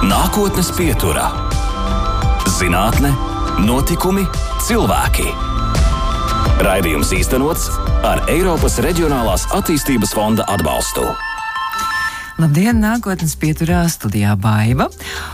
Nākotnes pieturā - zinātne, notikumi, cilvēki. Raidījums īstenots ar Eiropas Reģionālās attīstības fonda atbalstu. Labdien, nākotnes pieturā studijā Baiva.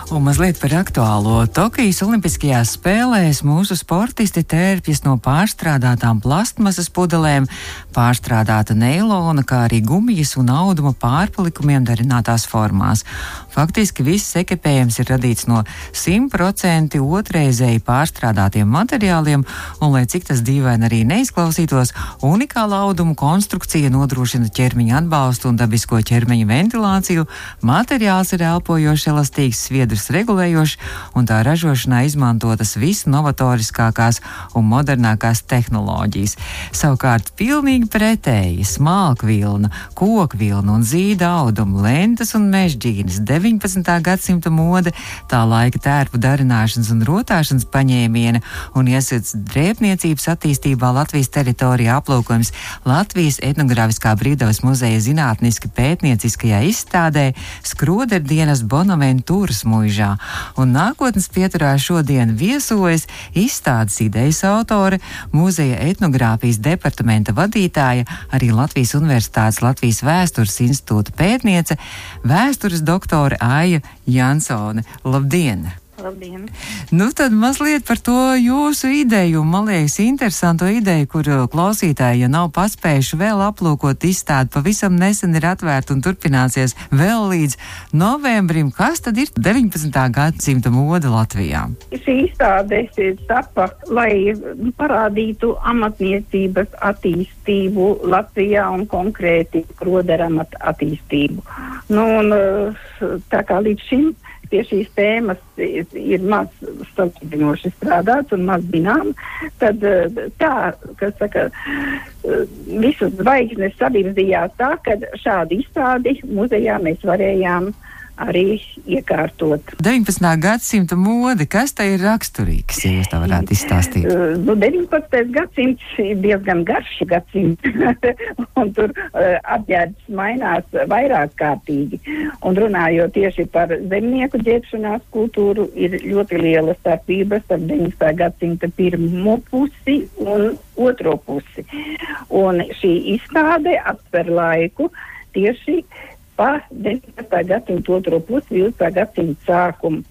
Un mazliet par aktuālo. Tokijas Olimpiskajās spēlēs mūsu sportisti tērpjas no pārstrādātām plastmasas pudelēm, pārstrādāta neilona, kā arī gumijas un auduma pārpalikumiem darinātās formās. Faktiski viss ekipējums ir radīts no 100% otrreizēji pārstrādātiem materiāliem, un, lai cik tas dīvaini arī neizklausītos, unikāla auduma konstrukcija nodrošina ķermeņa atbalstu un dabisko ķermeņa ventilāciju, materiāls ir elpojošs, elastīgs, sviedrus regulējošs, un tā ražošanā izmantotas visnovatoriskākās un modernākās tehnoloģijas. Savukārt pilnīgi pretēji - smalkvilna, kokvilna un zīda auduma, lentes un mežģīnas. 19. gadsimta mode, tā laika tērpu darināšanas un rotāšanas paņēmiena un iesauc drēbniecības attīstībā Latvijas teritorijā aplūkojums Latvijas etnogrāfiskā brīvdevas muzeja zinātniski pētnieciskajā izstādē Skroderdienas Bonaventūras muižā. Un nākotnes pieturā šodien viesojas izstādes idejas autore, muzeja etnogrāfijas departamenta vadītāja, arī Latvijas Universitātes Latvijas vēstures institūta pētniece, vēstures doktore Aija Jansone. Labdien! Labdien! Nu, tad mazliet par to jūsu ideju. Man liekas, interesantu ideju, kur uh, klausītāji, ja nav paspējuši vēl aplūkot izstādi, pavisam nesen ir atvērta un turpināsies vēl līdz novembrim. Kas tad ir 19. gadsimta mode Latvijā? Šī izstāde tapa, lai parādītu amatniecības attīstību Latvijā un konkrēti kroderam attīstību. Nu, un, uh, tā kā līdz šim pie šīs tēmas ir, ir maz salīdzinoši strādāts un maz zinām, tad eh, tā, kas saka, eh, visas zvaigznes sabirdījās tā, ka šādu izstādi muzejā mēs varējām arī iekārtot. 19. gadsimta mode, kas tai ir raksturīgs, ja jūs tā varētu izstāstīt? Uh, nu, 19. gadsimts ir diezgan garš gadsimts, un tur uh, apģērbs mainās vairāk kārtīgi. Un runājot tieši par zemnieku ģērbšanās kultūru, ir ļoti liela starpība starp 19. gadsimta pirmo pusi un otro pusi. Un šī izstāde aptver laiku tieši pa 19. gadsimta otro pusi, 20. gadsimta sākumu.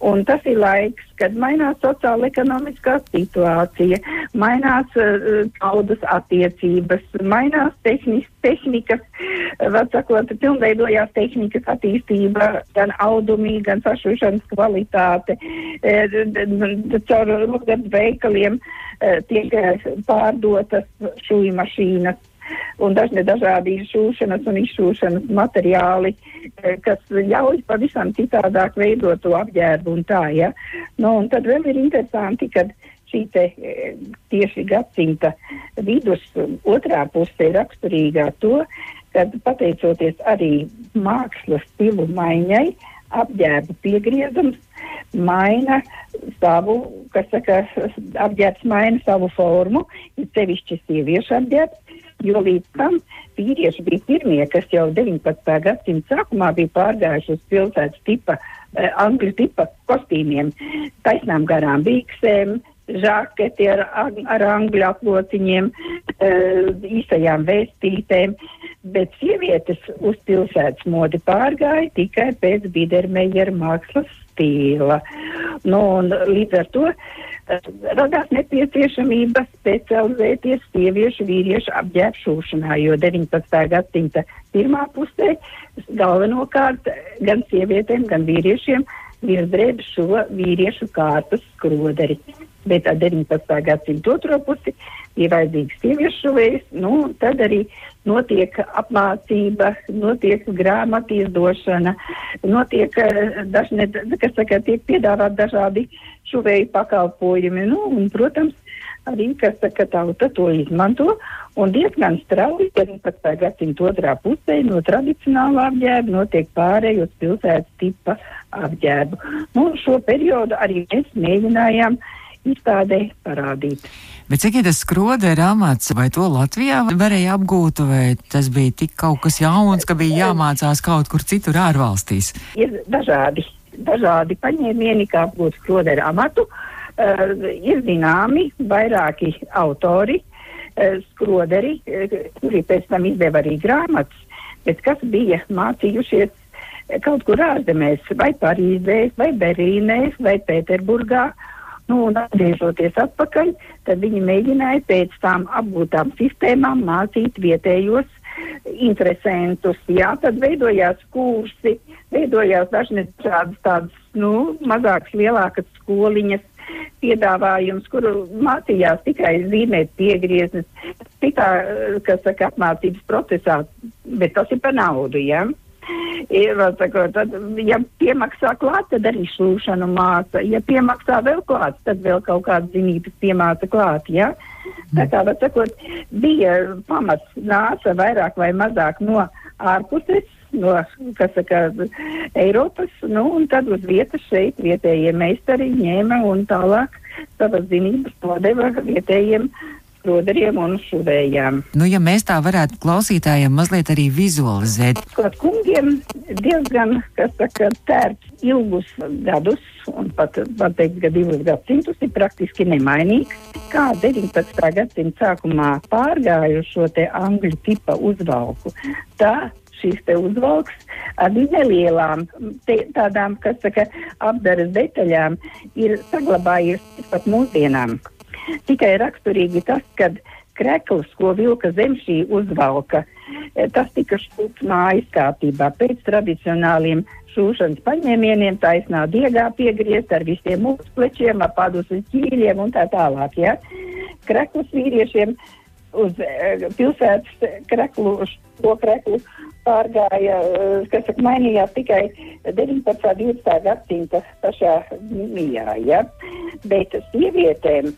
Un tas ir laiks, kad mainās sociāla ekonomiskā situācija, mainās uh, attiecības, mainās tehnis, tehnikas, var sakot, pilnveidojās tehnikas attīstība, gan audumī, gan sašušanas kvalitāte. E, caur lukdarbs veikaliem e, tiek pārdotas šūju mašīnas un dažne dažādi šūšanas un izšūšanas materiāli, eh, kas ļauj pavisam citādāk veidot to apģērbu un tā, ja. Nu, un tad vēl ir interesanti, ka šī te eh, tieši gadsimta vidus otrā pusē raksturīgā to, ka pateicoties arī mākslas stilu maiņai, apģērba piegriezums maina savu, kas saka, apģērbs maina savu formu, ir sevišķi sieviešu apģērbs, jo līdz tam vīrieši bija pirmie, kas jau 19. gadsimta sākumā bija pārgājuši uz pilsētas tipa, eh, angļu tipa kostīmiem, taisnām garām bīksēm, žaketi ar, ar angļu aplociņiem, uh, īsajām vēstītēm, bet sievietes uz pilsētas modi pārgāja tikai pēc Bidermeijera mākslas stila. Nu, līdz ar to radās nepieciešamība specializēties sieviešu vīriešu apģērbšanā, jo 19. gadsimta pirmā pusē galvenokārt gan sievietēm, gan vīriešiem virs drēbes šo vīriešu kārtas skroderi bet ar 19. gadsimtu otro pusi ir vajadzīgs sieviešu šuvējas, nu, tad arī notiek apmācība, notiek grāmatu izdošana, notiek, eh, dažne, kas saka, tiek piedāvāt dažādi šuvēju pakalpojumi, nu, un, protams, arī, kas saka, tauta to izmanto, un diezgan strauji 19. gadsimta otrā pusē no tradicionālā apģērba notiek pārēj uz pilsētas tipa apģērbu. Nu, šo periodu arī mēs mēģinājām uh, izstādē parādīt. Bet cik ir tas skrodera amats, vai to Latvijā varēja apgūt, vai tas bija tik kaut kas jauns, ka bija jāmācās kaut kur citur ārvalstīs? Ir dažādi dažādi paņēmieni, kā apgūt skrodera amatu. Uh, ir zināmi vairāki autori, uh, skroderi, uh, kuri pēc tam izdeva arī grāmatas, bet kas bija mācījušies kaut kur ārzemēs, vai Parīzē, vai Berlīnē, vai Pēterburgā. Nu, un atgriežoties atpakaļ, tad viņi mēģināja pēc tām apgūtām sistēmām mācīt vietējos interesantus. Jā, tad veidojās kursi, veidojās dažādas tādas, nu, mazākas, lielākas skoliņas, piedāvājums, kuru mācījās tikai zīmēt piegrieznes, citā, kas saka, apmācības procesā, bet tas ir par naudu, jā. Ja? Ir, sakot, tad, ja piemaksā klāt, tad arī šūšanu māca. Ja piemaksā vēl klāt, tad vēl kaut kādas zinības piemāca klāt. Ja? Tā kā, var sakot, bija pamats nāca vairāk vai mazāk no ārpuses, no, kas saka, Eiropas, nu, un tad uz vietas šeit vietējie meistari ņēma un tālāk savas zinības nodeva vietējiem rodariem un šuvējām. Nu, ja mēs tā varētu klausītājiem mazliet arī vizualizēt. Kaut kungiem diezgan, kas saka, tērps ilgus gadus, un pat, pat teikt, ka divus gadsimtus ir praktiski nemainīgs. Kā 19. gadsimta sākumā pārgāju šo te angļu tipa uzvalku, tā šīs te uzvalks ar nelielām te, tādām, kas saka, apdaras detaļām ir saglabājies pat mūsdienām. Tikai raksturīgi tas, ka krekls, ko vilka zem šī uzvalka, e, tas tika šūts mājas kārtībā pēc tradicionāliem šūšanas paņēmieniem, taisnā diegā piegriezt ar visiem uzplečiem, ar padusu ķīļiem un tā tālāk. Ja? Krekls vīriešiem uz uh, pilsētas kreklu, to kreklu pārgāja, uh, kas saka, mainījās tikai 19. un 20. gadsimta pašā mijā. Ja? Bet sievietēm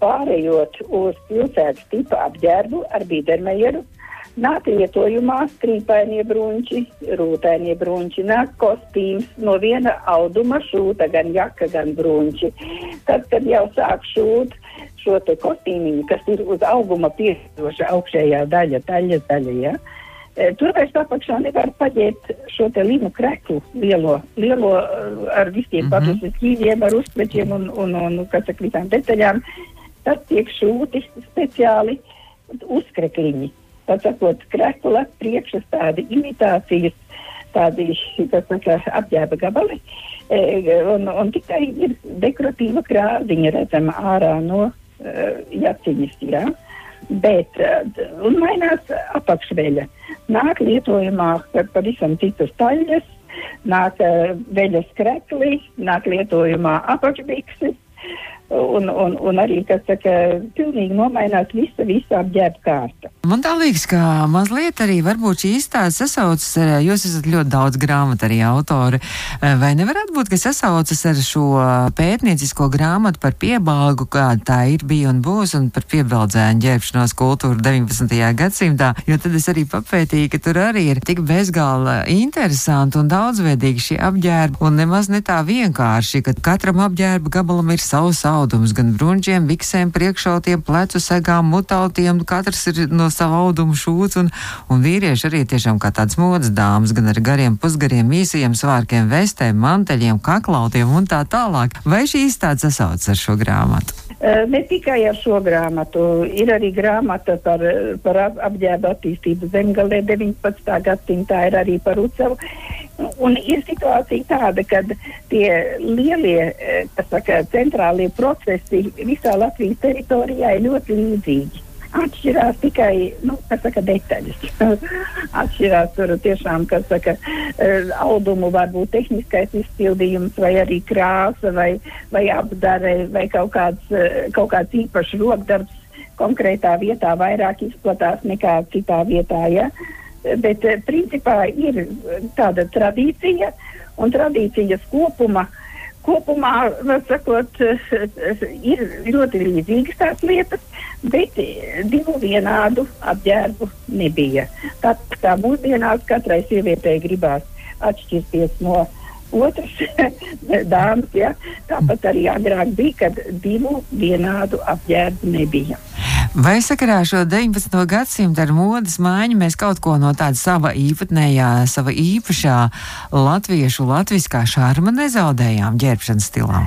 pārējot uz pilsētas tipa apģērbu ar bidermejeru, nāk lietojumā strīpainie brunči, rūtainie brunči, nāk kostīms no viena auduma šūta, gan jaka, gan brunči. Tad, kad jau sāk šūt šo te kostīmiņu, kas ir uz auguma piesakoša augšējā daļa, taļas daļa, ja, tur vairs apakšā nevar paģēt šo te linu kreklu lielo, lielo e, ar visiem mm -hmm. ķīļiem, ar uzplečiem un, un, un, un kas ar visām detaļām. Tas tiek šūti speciāli uzkrekliņi. Tā sakot, krekla priekšas tādi imitācijas, tādi, kas saka, apģērba gabali, e, un, un tikai ir dekoratīva krāziņa redzama ārā no uh, jaciņas, jā. Ja? Bet un mainās apakšveļa. Nāk lietojumā pavisam citas taļas, nāk veļas krekli, nāk lietojumā apakšbikses, un, un, un arī, kas saka, pilnīgi nomainās visa, visa apģērba kārta. Man tā liekas, ka mazliet arī varbūt šī izstāde sasaucas, jūs esat ļoti daudz grāmatu arī autori, vai nevarētu būt, ka sasaucas ar šo pētniecisko grāmatu par piebalgu, kāda tā ir, bija un būs, un par piebaldzēnu ģērbšanos kultūru 19. gadsimtā, jo tad es arī papētīju, ka tur arī ir tik bezgala interesanti un daudzveidīgi šie apģērbi, un nemaz ne tā vienkārši, ka katram apģērba gabalam ir savs audums, gan brunčiem, viksēm, priekšautiem, plecu segām, mutaltiem, katrs ir no sava auduma šūts, un, un vīrieši arī tiešām kā tāds modas dāmas, gan ar gariem pusgariem, īsajiem svārkiem, vestēm, manteļiem, kaklautiem un tā tālāk. Vai šī izstāde sasaucas ar šo grāmatu? Ne tikai ar šo grāmatu, ir arī grāmata par, par apģērba attīstību zemgalē 19. gadsimtā, ir arī par Ucevu. Un ir situācija tāda, ka tie lielie, kas saka, centrālie procesi visā Latvijas teritorijā ir ļoti līdzīgi. Atšķirās tikai, nu, saka, detaļas. Atšķirās tur tiešām, saka, eh, audumu varbūt tehniskais izpildījums vai arī krāsa vai, vai apdare vai kaut kāds, eh, kaut kāds īpašs rokdarbs konkrētā vietā vairāk izplatās nekā citā vietā, ja. Bet eh, principā ir tāda tradīcija un tradīcijas kopuma kopumā, sakot, ir ļoti līdzīgas tās lietas, bet divu vienādu apģērbu nebija. Tā kā mūsdienās katrai sievietei gribās atšķirties no otras dāmas, ja, tāpat arī agrāk bija, kad divu vienādu apģērbu nebija. Vai sakarā šo 19. gadsimtu ar modes maiņu mēs kaut ko no tāda sava īpatnējā, sava īpašā latviešu latviskā šarma nezaudējām ģērbšanas stilā?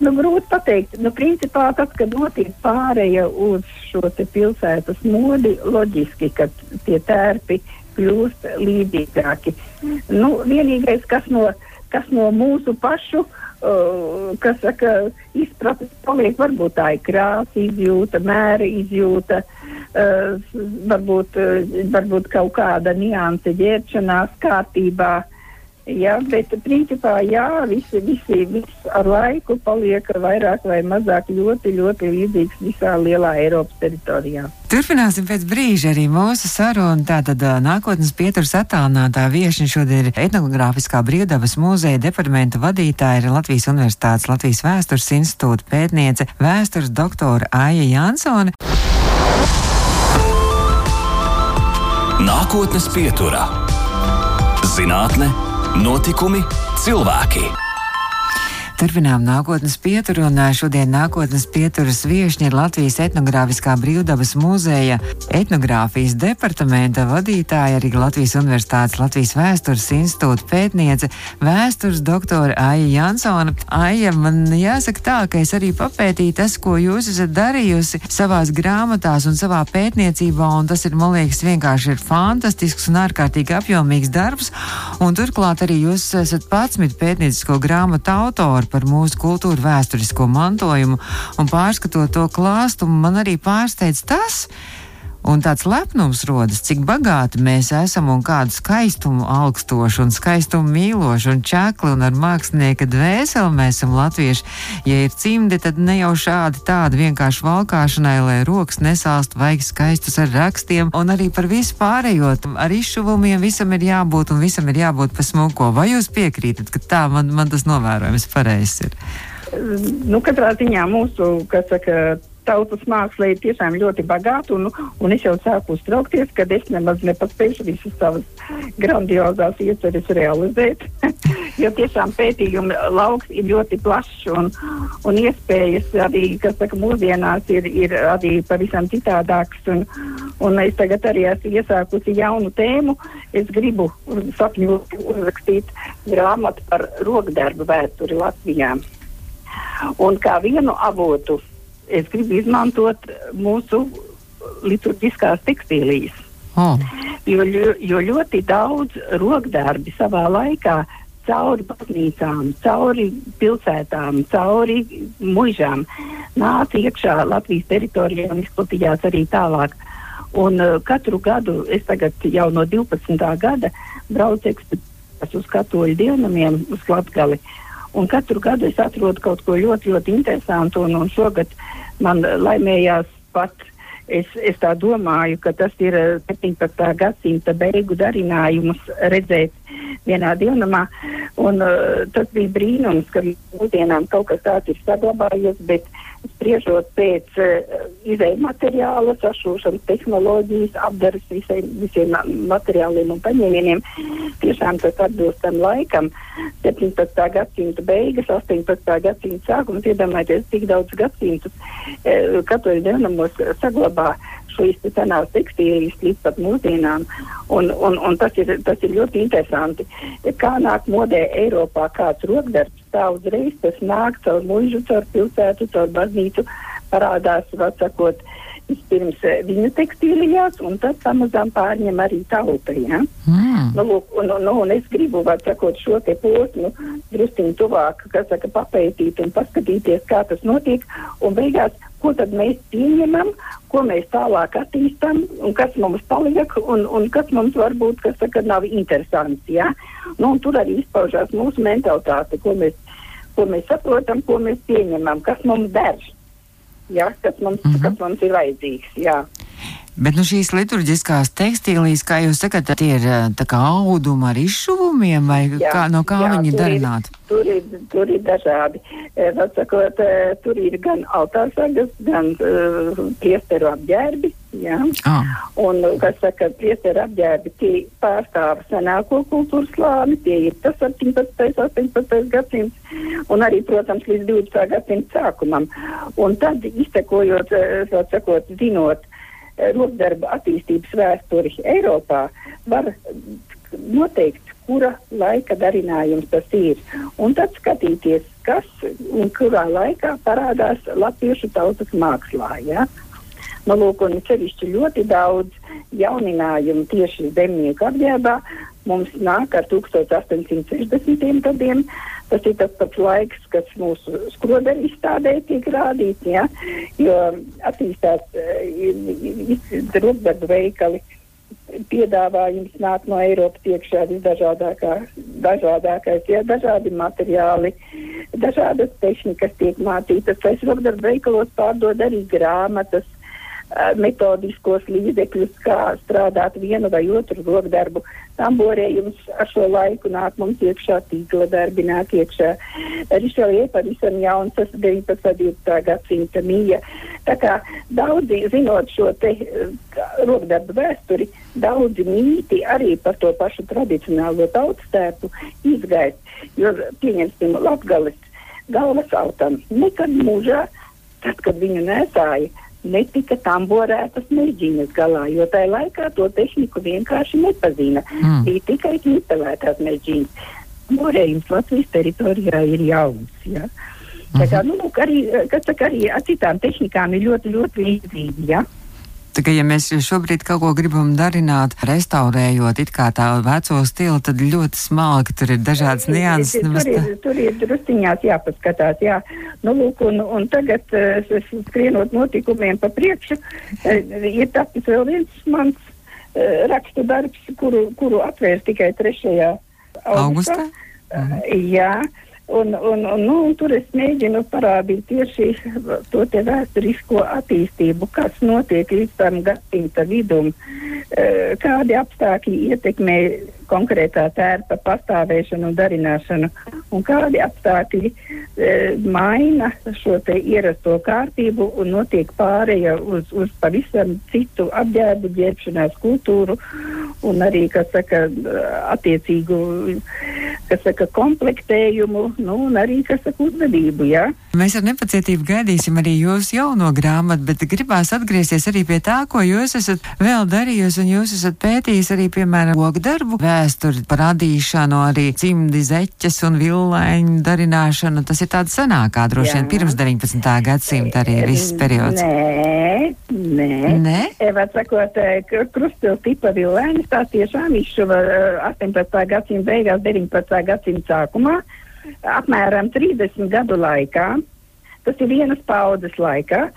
Nu, grūti pateikt. Nu, principā tas, kad notiek pāreja uz šo pilsētas modi, loģiski, ka tie tērpi kļūst līdzīgāki. Nu, vienīgais, kas no, kas no mūsu pašu uh, kas saka, izpratnes paliek, varbūt tā ir krāsa izjūta, mēra izjūta, uh, varbūt, uh, varbūt kaut kāda nianse ģērbšanās kārtībā. Uh, Jā, bet principā jā, visi, visi, visi ar laiku paliek vairāk vai mazāk ļoti, ļoti līdzīgs visā lielā Eiropas teritorijā. Turpināsim pēc brīža arī mūsu sarunu. Tātad nākotnes pieturas attālinātā viešņa šodien ir etnogrāfiskā brīvdabas muzeja departamenta vadītāja, ir Latvijas Universitātes Latvijas vēstures institūta pētniece, vēstures doktora Aija Jansone. Nākotnes pieturā - zinātne Notikumi, cilvēki. Turpinām nākotnes pieturu, un šodien nākotnes pieturas viešņa ir Latvijas etnogrāfiskā brīvdabas muzeja etnogrāfijas departamenta vadītāja, arī Latvijas Universitātes Latvijas vēstures institūta pētniece, vēstures doktora Aija Jansona. Aija, man jāsaka tā, ka es arī papētīju tas, ko jūs esat darījusi savās grāmatās un savā pētniecībā, un tas ir, man liekas, vienkārši ir fantastisks un ārkārtīgi apjomīgs darbs, un turklāt arī jūs esat pats pētniecisko grāmatu autori par mūsu kultūru vēsturisko mantojumu, un pārskatot to klāstu, man arī pārsteidz tas, Un tāds lepnums rodas, cik bagāti mēs esam un kādu skaistumu augstošu un skaistumu mīlošu un čakli un ar mākslinieka dvēseli mēs esam latvieši. Ja ir cimdi, tad ne jau šādi tādi vienkārši valkāšanai, lai rokas nesāst, vajag skaistus ar rakstiem un arī par visu pārējot. Ar izšuvumiem visam ir jābūt un visam ir jābūt pa smuko. Vai jūs piekrītat, ka tā man, man tas novērojums pareizs ir? Nu, katrā ziņā mūsu, kas saka, tautas māksla ir tiešām ļoti bagāta, un, un es jau sāku uztraukties, ka es nemaz nepaspēju visas savas grandiozās ieceres realizēt. jo tiešām pētījuma lauks ir ļoti plašs, un, un iespējas arī, kas saka, mūsdienās ir, ir arī pavisam citādāks. Un, un es tagad arī esmu iesākusi jaunu tēmu. Es gribu sapņot uzrakstīt grāmatu par rokdarbu vēsturi Latvijā. Un kā vienu avotu es gribu izmantot mūsu liturģiskās tekstīlijas. Oh. Jo, jo ļoti daudz rokdarbi savā laikā cauri baznīcām, cauri pilsētām, cauri mužām nāca iekšā Latvijas teritorijā un izplatījās arī tālāk. Un uh, katru gadu, es tagad jau no 12. gada braucu ekspedīcijās uz katoļu dievnamiem uz Latgali. Un katru gadu es atrodu kaut ko ļoti, ļoti interesantu, un, un šogad man laimējās pat. Es, es tā domāju, ka tas ir 17. Eh, gadsimta beigu darinājums redzēt vienā dienamā. Un, uh, tas bija brīnums, ka mūsdienām kaut kas tāds ir saglabājies, bet spriežot pēc uh, izēju materiāla, sašūšanas tehnoloģijas, apdares visai, visiem materiāliem un paņēmieniem, tiešām tas atbilst tam laikam. 17. gadsimta beigas, 18. gadsimta sākums, iedomājieties, cik daudz gadsimtus uh, katoļu dienamos saglabā šīs senās tekstīlijas līdz pat mūsdienām. Un, un, un tas, ir, tas ir ļoti interesanti. Kā nāk modē Eiropā kāds rokdarbs, tā uzreiz tas nāk caur mužu, caur pilsētu, caur baznīcu, parādās, vecākot, vispirms eh, viņu tekstīlijās, un tad pamazām pārņem arī tauta. Ja? Mm. Nu, lūk, un, un, un es gribu, var sakot, šo te posmu drusciņu tuvāk, kas saka, papētīt un paskatīties, kā tas notiek, un beigās, ko tad mēs pieņemam, ko mēs tālāk attīstam, un kas mums paliek, un, un kas mums varbūt, kas saka, nav interesants. Ja? Nu, tur arī izpaužās mūsu mentalitāte, ko mēs, ko mēs saprotam, ko mēs pieņemam, kas mums der ja, kas, mums, mm -hmm. kas mums ir vajadzīgs. Jā. Bet nu, šīs liturģiskās tekstīlijas, kā jūs sakat, tie ir tā kā auduma ar izšuvumiem, vai jā, kā, no kā jā, viņi darināti? Tur ir, tur ir dažādi. Sakot, tur ir gan altārsargas, gan uh, priesteru apģērbi. Jā. Ah. Un, kas saka, priesteru apģērbi, tie pārstāv senāko kultūras slāni, tie ir tas 17. 18. gadsimts, un arī, protams, līdz 20. gadsimta sākumam. Un tad, iztekojot, sakot, zinot, rokdarba attīstības vēsturi Eiropā, var noteikt, kura laika darinājums tas ir. Un tad skatīties, kas un kurā laikā parādās latviešu tautas mākslā. Ja? Nu, lūk, un sevišķi ļoti daudz jauninājumu tieši zemnieku apģērbā mums nāk ar 1860. gadiem. Tas ir tas pats laiks, kas mūsu skrodeļu izstādē tiek rādīts, ja? jo attīstās uh, rokdarbu veikali. Piedāvājums nāk no Eiropas iekšā visdažādākais, ja dažādi materiāli, dažādas tehnikas tiek mācītas. Es rokdarbu veikalos pārdod arī grāmatas, metodiskos līdzekļus, kā strādāt vienu vai otru rokdarbu. Tamborējums ar šo laiku nāk mums iekšā, tīkla darbi nāk iekšā. Rišelie pavisam jauns, tas 19. 20. gadsimta mīja. Tā kā daudzi, zinot šo te rokdarbu vēsturi, daudzi mīti arī par to pašu tradicionālo tautstēpu izgaist. Jo, pieņemsim, Latgales galvas autam nekad mūžā, tad, kad viņu nesāja, netika tamborētas mežģīnas galā, jo tajā laikā to tehniku vienkārši nepazina. Mm. Bija tikai ķīpelētās mežģīnas. Morējums Latvijas teritorijā ir jauns. Ja? Tā kā, Mhm. nu, arī, kas saka, arī ar citām tehnikām ir ļoti, ļoti līdzīgi. Ja? Tā kā ja mēs šobrīd kaut ko gribam darināt, restaurējot it kā tā veco stilu, tad ļoti smalki tur ir dažādas nianses. Tur ir, tur ir drusciņās jāpaskatās, jā. Nu, lūk, un, un tagad, uh, skrienot notikumiem pa priekšu, uh, ir tapis vēl viens mans uh, rakstu darbs, kuru, kuru atvērs tikai 3. augustā. Augustā? Uh, jā. Un, un, un, nu, un tur es mēģinu parādīt tieši to te vēsturisko attīstību, kas notiek līdz tam gadsimta vidum, eh, kādi apstākļi ietekmē konkrētā tērpa pastāvēšanu un darināšanu, un kādi apstākļi e, maina šo te ierasto kārtību un notiek pāreja uz, uz pavisam citu apģērbu ģērbšanās kultūru un arī, kas saka, attiecīgu, kas saka, komplektējumu, nu, un arī, kas saka, uzvedību, jā. Mēs ar nepacietību gaidīsim arī jūsu jauno grāmatu, bet gribās atgriezties arī pie tā, ko jūs esat vēl darījusi, un jūs esat pētījis arī, piemēram, ogdarbu vēsturi, parādīšanu, arī cimdi, zeķes un villaiņu darināšanu. Tas ir tāds senākā, droši vien, pirms 19. gadsimta arī viss periods. Nē, nē. Nē? Var sakot, krustpils tipa vilēnis, tās tiešām izšuva eh, 18. gadsimta beigās, 19. gadsimta sākumā, apmēram 30 gadu laikā. Tas ir vienas paudzes laikā,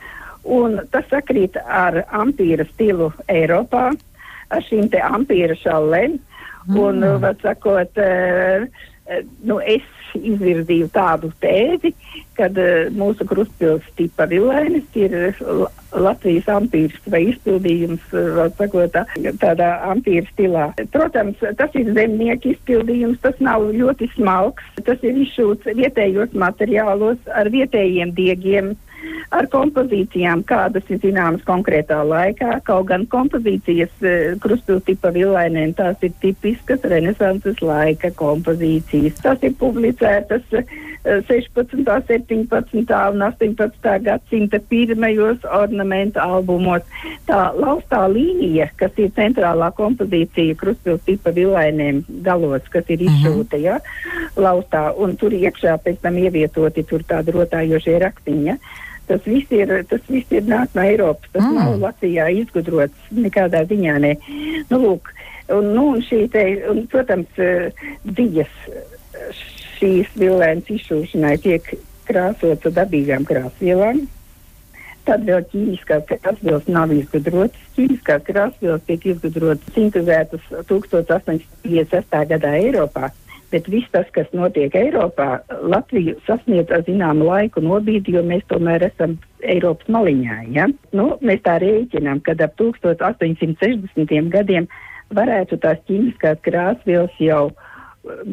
un tas sakrīt ar ampīra stilu Eiropā, ar šīm te ampīra šallēm. Un, Mm. sakot, eh, eh, nu, es izvirzīju tādu tēzi, kad uh, mūsu krustpils tipa vilēnis ir L Latvijas ampīrs vai izpildījums, uh, vēl sakot, tā, tādā ampīra stilā. Protams, tas ir zemnieku izpildījums, tas nav ļoti smalks, tas ir izšūts vietējos materiālos ar vietējiem diegiem. Ar kompozīcijām, kādas ir zināmas konkrētā laikā, kaut gan kompozīcijas uh, krustpils tipa vilainēm, tās ir tipiskas renesanses laika kompozīcijas. Tas ir publicētas uh, 16., 17. un 18. gadsimta pirmajos ornamentu albumos. Tā laustā līnija, kas ir centrālā kompozīcija krustpils tipa vilainēm galos, kas ir izšūta, ja, laustā, un tur iekšā pēc tam ievietoti tur tādi rotājošie raktiņi. Ja. Tas viss ir, tas viss ir nāk no Eiropas. Tas Mm. nav Latvijā izgudrots nekādā ziņā. Ne. Nu, lūk, un, nu, un šī te, un, protams, eh, dzijas eh, šīs vilēnas izšūšanai tiek krāsots ar dabīgām krāsvielām. Tad vēl ķīmiskās krāsvielas nav izgudrotas. Ķīmiskās krāsvielas tiek izgudrotas, sintēzētas 1856. gadā Eiropā. Bet viss tas, kas notiek Eiropā, Latviju sasniedz ar zināmu laiku nobīdi, jo mēs tomēr esam Eiropas maliņā. Ja? Nu, mēs tā rēķinām, ka ap 1860. gadiem varētu tās ķīmiskās krāsvielas jau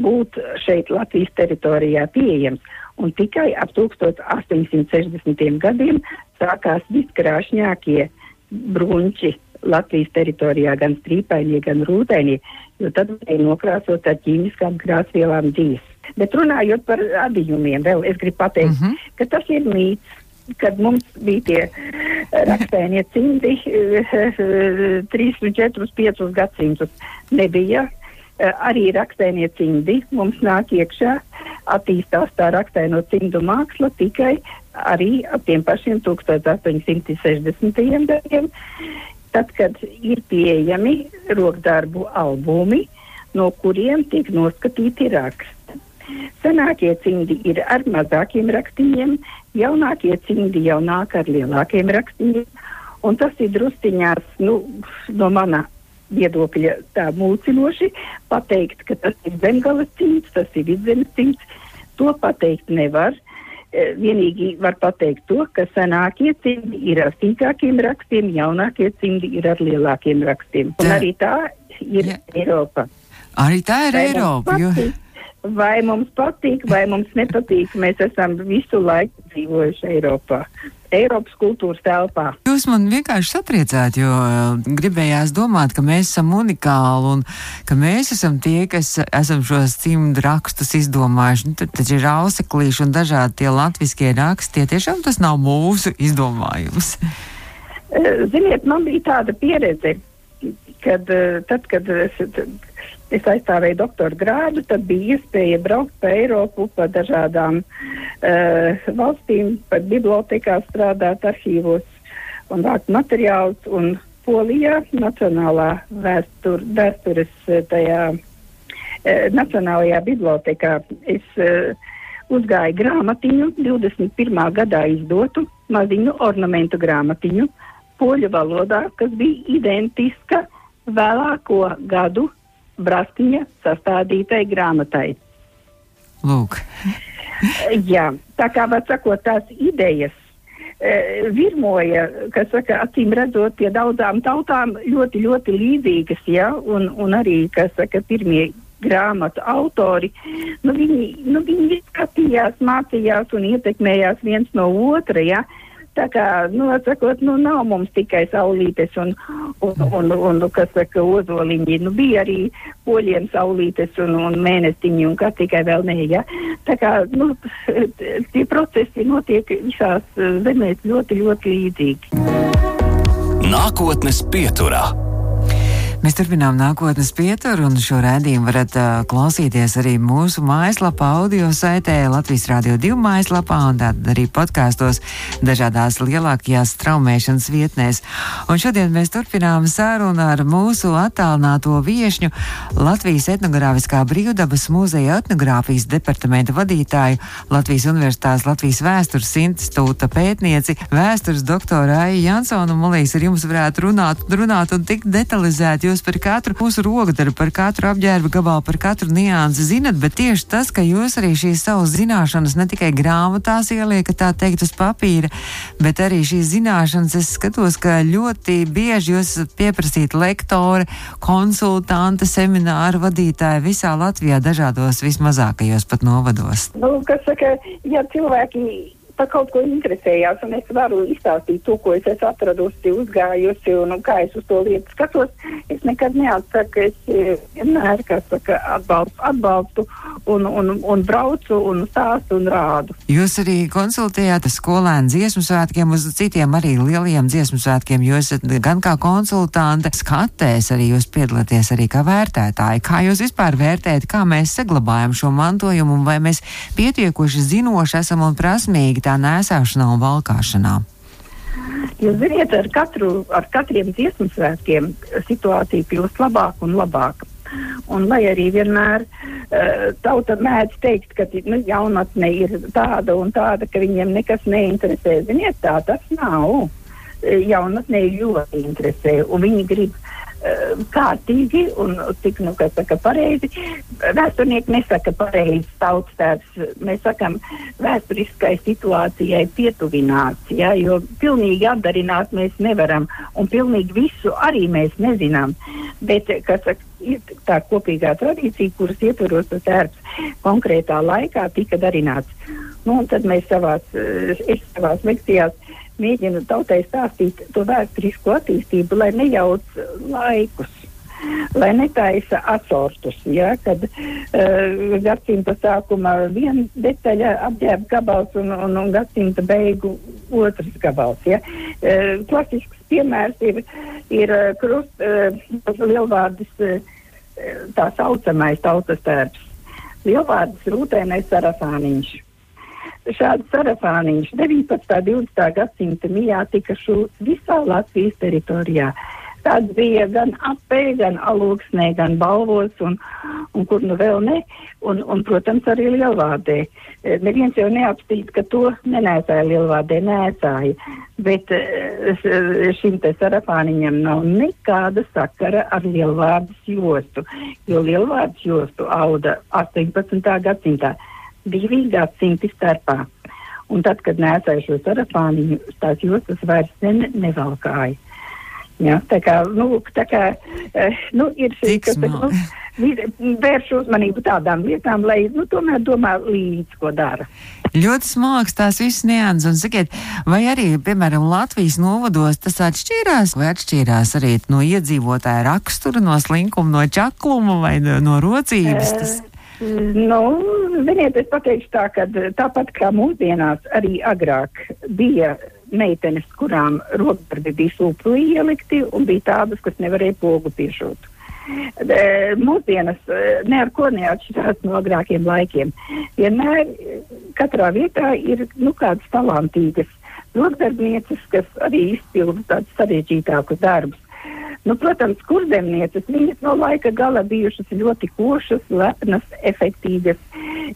būt šeit Latvijas teritorijā pieejams. Un tikai ap 1860. gadiem sākās viskrāšņākie bruņķi Latvijas teritorijā, gan strīpainie, gan rūtainie, jo tad varēja nokrāsot ar ķīmiskām krāsvielām dzīves. Bet runājot par adījumiem, vēl es gribu pateikt, mm -hmm. ka tas ir mīts. Kad mums bija tie rakstēnie cimdi, 3, 4, 5 gadsimtus, nebija arī rakstēnie cimdi. Mums nāk iekšā, attīstās tā rakstēno cimdu māksla tikai arī ap tiem pašiem 1860. gadiem tad, kad ir pieejami rokdarbu albumi, no kuriem tiek noskatīti raksti. Senākie cimdi ir ar mazākiem rakstījiem, jaunākie cimdi jau nāk ar lielākiem rakstījiem, un tas ir drusciņās, nu, no mana viedokļa tā mūcinoši pateikt, ka tas ir zemgales cimds, tas ir vidzemes cimds, to pateikt nevar. Eh, vienīgi var pateikt to, ka senākie cimdi ir ar sīkākiem rakstiem, jaunākie cimdi ir ar lielākiem rakstiem. Un arī tā ir ja. Eiropa. Arī tā ir Eiropa. Patīk, jo... Vai mums patīk, vai mums nepatīk, mēs esam visu laiku dzīvojuši Eiropā. Eiropas kultūras telpā. Jūs man vienkārši satriecāt, jo uh, gribējās domāt, ka mēs esam unikāli un ka mēs esam tie, kas esam šos cimdu rakstus izdomājuši. Nu, tad taču ir auseklīši un dažādi tie latviskie raksti. Tiešām tas nav mūsu izdomājums. Uh, ziniet, man bija tāda pieredze, kad uh, tad, kad es es aizstāvēju doktora grādu, tad bija iespēja braukt pa Eiropu, pa dažādām uh, valstīm, pat bibliotekā strādāt arhīvos un vākt materiālus. Un Polijā Nacionālā vēstur, vēstures eh, tajā uh, Nacionālajā bibliotekā es uh, uzgāju grāmatiņu, 21. gadā izdotu maziņu ornamentu grāmatiņu poļu valodā, kas bija identiska vēlāko gadu Brastiņa sastādītai grāmatai. Lūk. Jā, tā kā var sakot, tās idejas e, virmoja, kas saka, acīm redzot, pie daudzām tautām ļoti, ļoti līdzīgas, ja, un, un arī, kas saka, pirmie grāmatu autori, nu viņi, nu viņi skatījās, mācījās un ietekmējās viens no otra, ja, uh, Tā kā, nu, atsakot, nu, nav mums tikai saulītes un, un, un, un, un kas saka, ozoliņi. Nu, bija arī poļiem saulītes un, un mēnestiņi un kā tikai vēl nē, ja. Tā kā, nu, tie procesi notiek visās zemēs ļoti, ļoti līdzīgi. Nākotnes pieturā. Mēs turpinām nākotnes pieturu, un šo rādījumu varat uh, klausīties arī mūsu mājaslapā, audio saitē, Latvijas Rādio 2 mājaslapā, un tātad arī podkāstos dažādās lielākajās straumēšanas vietnēs. Un šodien mēs turpinām sarunu ar mūsu attālināto viešņu Latvijas etnogrāfiskā brīvdabas muzeja etnogrāfijas departamenta vadītāju, Latvijas Universitātes Latvijas vēstures institūta pētnieci, vēstures doktoru Aiju Jansonu. Mulīs ar jums varētu runāt, runāt un tik detalizēti jūs par katru mūsu rokdarbu, par katru apģērba gabalu, par katru niansi zinat, bet tieši tas, ka jūs arī šīs savas zināšanas ne tikai grāmatās ieliekat, tā teikt, uz papīra, bet arī šīs zināšanas, es skatos, ka ļoti bieži jūs esat pieprasīti lektori, konsultanti, semināru vadītāji visā Latvijā dažādos vismazākajos pat novados. Nu, kas saka, ja cilvēki par kaut ko interesējās, un es varu izstāstīt to, ko es esmu atradusi, uzgājusi, un, un kā es uz to lietu skatos. Es nekad neatsaku, es eh, vienmēr, saka, atbalstu, atbalstu un, un, un braucu un stāstu un rādu. Jūs arī konsultējāt skolēnu dziesmu svētkiem uz citiem arī lieliem dziesmu svētkiem, jo esat gan kā konsultante skatēs, arī jūs piedalāties arī kā vērtētāji. Kā jūs vispār vērtējat, kā mēs saglabājam šo mantojumu un vai mēs pietiekoši zinoši esam un prasmīgi tā nēsāšanā un valkāšanā? Jūs ziniet, ar, katru, ar katriem dziesmu svētkiem situācija kļūst labāka un labāka. Un lai arī vienmēr uh, tauta mēdz teikt, ka nu, jaunatne ir tāda un tāda, ka viņiem nekas neinteresē. Ziniet, tā tas nav. Jaunatnē ļoti interesē, un viņi grib uh, kārtīgi un cik, nu, kas saka, pareizi. Vēsturnieki nesaka pareizi tautstērs, mēs sakam vēsturiskai situācijai pietuvināts, ja, jo pilnīgi atdarināt mēs nevaram un pilnīgi visu arī mēs nezinām. Bet, kas saka, ir tā kopīgā tradīcija, kuras ietvaros tas darbs konkrētā laikā tika darināts. Nu, tad mēs savās, es savās lekcijās mēģinu tautai stāstīt to vēsturisko attīstību, lai nejauc laikus. Lai netaisa asortus, ja, kad uh, gadsimta sākumā viena detaļa apģērba gabals un, un, un gadsimta beigu otrs gabals. Ja. Uh, klasisks piemērs ir, ir uh, krust, uh, lielvārdas uh, tā saucamais tautas tērps. Lielvārdas rūtēnais sarafāniņš šāds sarafāniņš 19. un 20. gadsimta mijā tika šūts visā Latvijas teritorijā. Tāds bija gan apē, gan alūksnē, gan balvos un, un kur nu vēl ne, un, un protams, arī lielvādē. E, neviens jau neapstīt, ka to nenēsāja lielvādē, nēsāja, bet e, šim te sarafāniņam nav nekāda sakara ar lielvārdas jostu, jo lielvārdas jostu auda 18. gadsimtā divi gadsimti starpā. Un tad, kad nēsāju šo sarafāniņu, tās jostas vairs ne, nevalkāja. Ja, tā kā, nu, tā kā uh, nu, ir šī, kas, nu, vērš uzmanību tādām lietām, lai, nu, tomēr domā līdz, ko dara. Ļoti smags tās visas nianses, un sakiet, vai arī, piemēram, Latvijas novados tas atšķīrās, vai atšķīrās arī no iedzīvotāja rakstura, no slinkuma, no čakluma vai no, no rocības? Tas... Uh, Nu, ziniet, es pateikšu tā, ka tāpat kā mūsdienās arī agrāk bija meitenes, kurām rokdarbi bija sūpli ielikti, un bija tādas, kas nevarēja pogu piešūt. Mūsdienas ne ar ko neatšķirās no agrākiem laikiem. Vienmēr katrā vietā ir nu, kādas talantīgas rokdarbnieces, kas arī izpilda tādus sarežģītākus darbus. Nu, protams, kurzemnieces, viņas no laika gala bijušas ļoti košas, lepnas, efektīvas.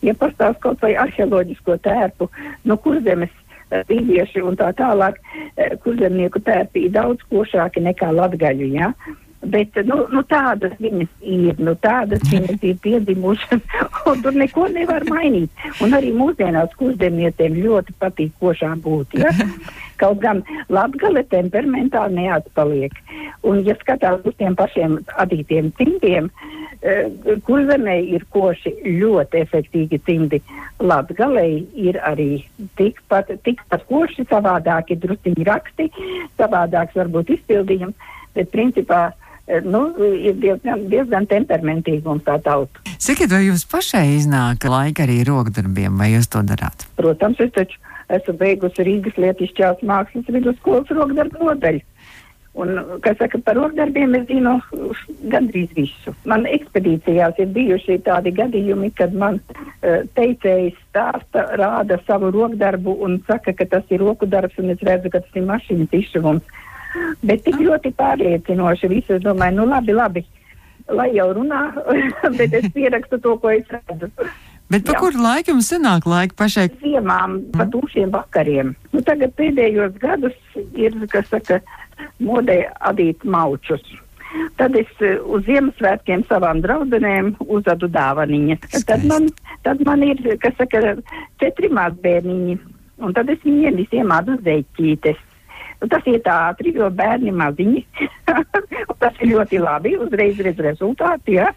Ja pastāv kaut vai arheoloģisko tērpu, no kurzemes vīrieši un tā tālāk, eh, kurzemnieku tērpi ir daudz košāki nekā latgaļu, ja? Bet nu, nu, tādas viņas ir, nu, tādas viņas ir piedzimušas, un tur neko nevar mainīt. Un arī mūsdienās kurzemniecēm ļoti patīk košā būt. Ja? Kaut gan latgale temperamentāli neatpaliek. Un, ja skatās uz tiem pašiem adītiem cimdiem, eh, kurzemē ir koši ļoti efektīgi cimdi. Latgalē ir arī tikpat, tikpat koši, savādāki drusciņi raksti, savādāks varbūt izpildījums, bet principā Eh, nu, ir diezgan, diezgan temperamentīgi mums tā tauta. Sakiet, vai jums pašai iznāk laika arī rokdarbiem, vai jūs to darāt? Protams, es taču esmu beigusi Rīgas lietišķās mākslas vidusskolas rokdarbu nodaļu. Un, kas saka par rokdarbiem, es zinu gandrīz visu. Man ekspedīcijās ir bijuši tādi gadījumi, kad man uh, teicējs stāsta, rāda savu rokdarbu un saka, ka tas ir roku darbs, un es redzu, ka tas ir mašīnas izšuvums. Bet tik ļoti pārliecinoši viss. Es domāju, nu labi, labi, lai jau runā, bet es pierakstu to, ko es redzu. Bet par kuru laiku jums senāk laika pašai? Ziemām, mm. pa tūšiem vakariem. Nu, tagad pēdējos gadus ir, kas saka, modē adīt maučus. Tad es eh, uz Ziemassvētkiem savām draudzenēm uzadu dāvaniņas. Tad man, tad man ir, kas saka, četri mazbērniņi. Un tad es viņiem visiem adu zeķītes. Nu, tas iet ātri, jo bērni maziņi. tas ir ļoti labi, uzreiz redz rezultātu. Ja?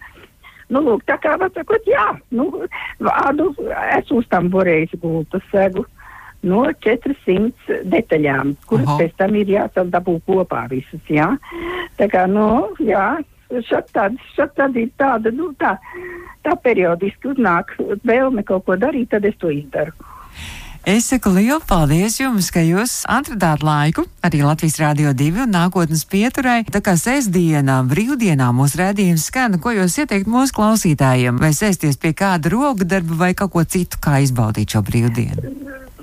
Nu, lūk, tā kā var sakot, jā, nu, vārdu esmu uz tam borējis gultu segu no 400 detaļām, kuras Aha. pēc tam ir jāsadabū kopā visas, jā. Tā kā, nu, jā, šat tāda, šat tāda ir tāda, nu, tā, tā periodiski uznāk vēlme kaut ko darīt, tad es to izdaru. Es saku lielu paldies jums, ka jūs atradāt laiku arī Latvijas Rādio 2 un nākotnes pieturai. Tā kā sēsdienā, brīvdienā mūsu rādījums skan, ko jūs ieteikt mūsu klausītājiem, vai sēsties pie kāda roka darba vai kaut ko citu, kā izbaudīt šo brīvdienu?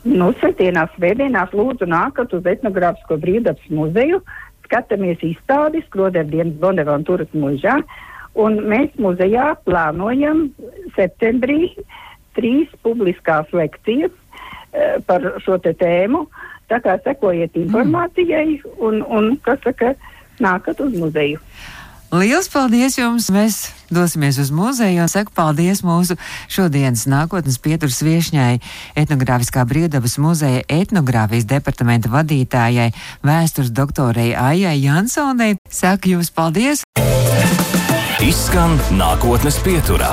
Nu, sestdienās, svētdienās lūdzu nākat uz etnogrāfisko brīvdabas muzeju, skatāmies izstādi Skroderdienas Bonaventuras mužā, un mēs muzejā plānojam septembrī trīs publiskās lekcijas par šo te tēmu. Tā kā sekojiet informācijai un, un kas saka, nākat uz muzeju. Liels paldies jums! Mēs dosimies uz muzeju un saku paldies mūsu šodienas nākotnes pieturas viešņai, etnogrāfiskā brīvdabas muzeja etnogrāfijas departamenta vadītājai, vēstures doktorei Aijai Jansonai. Saku jums paldies! Izskan nākotnes pieturā.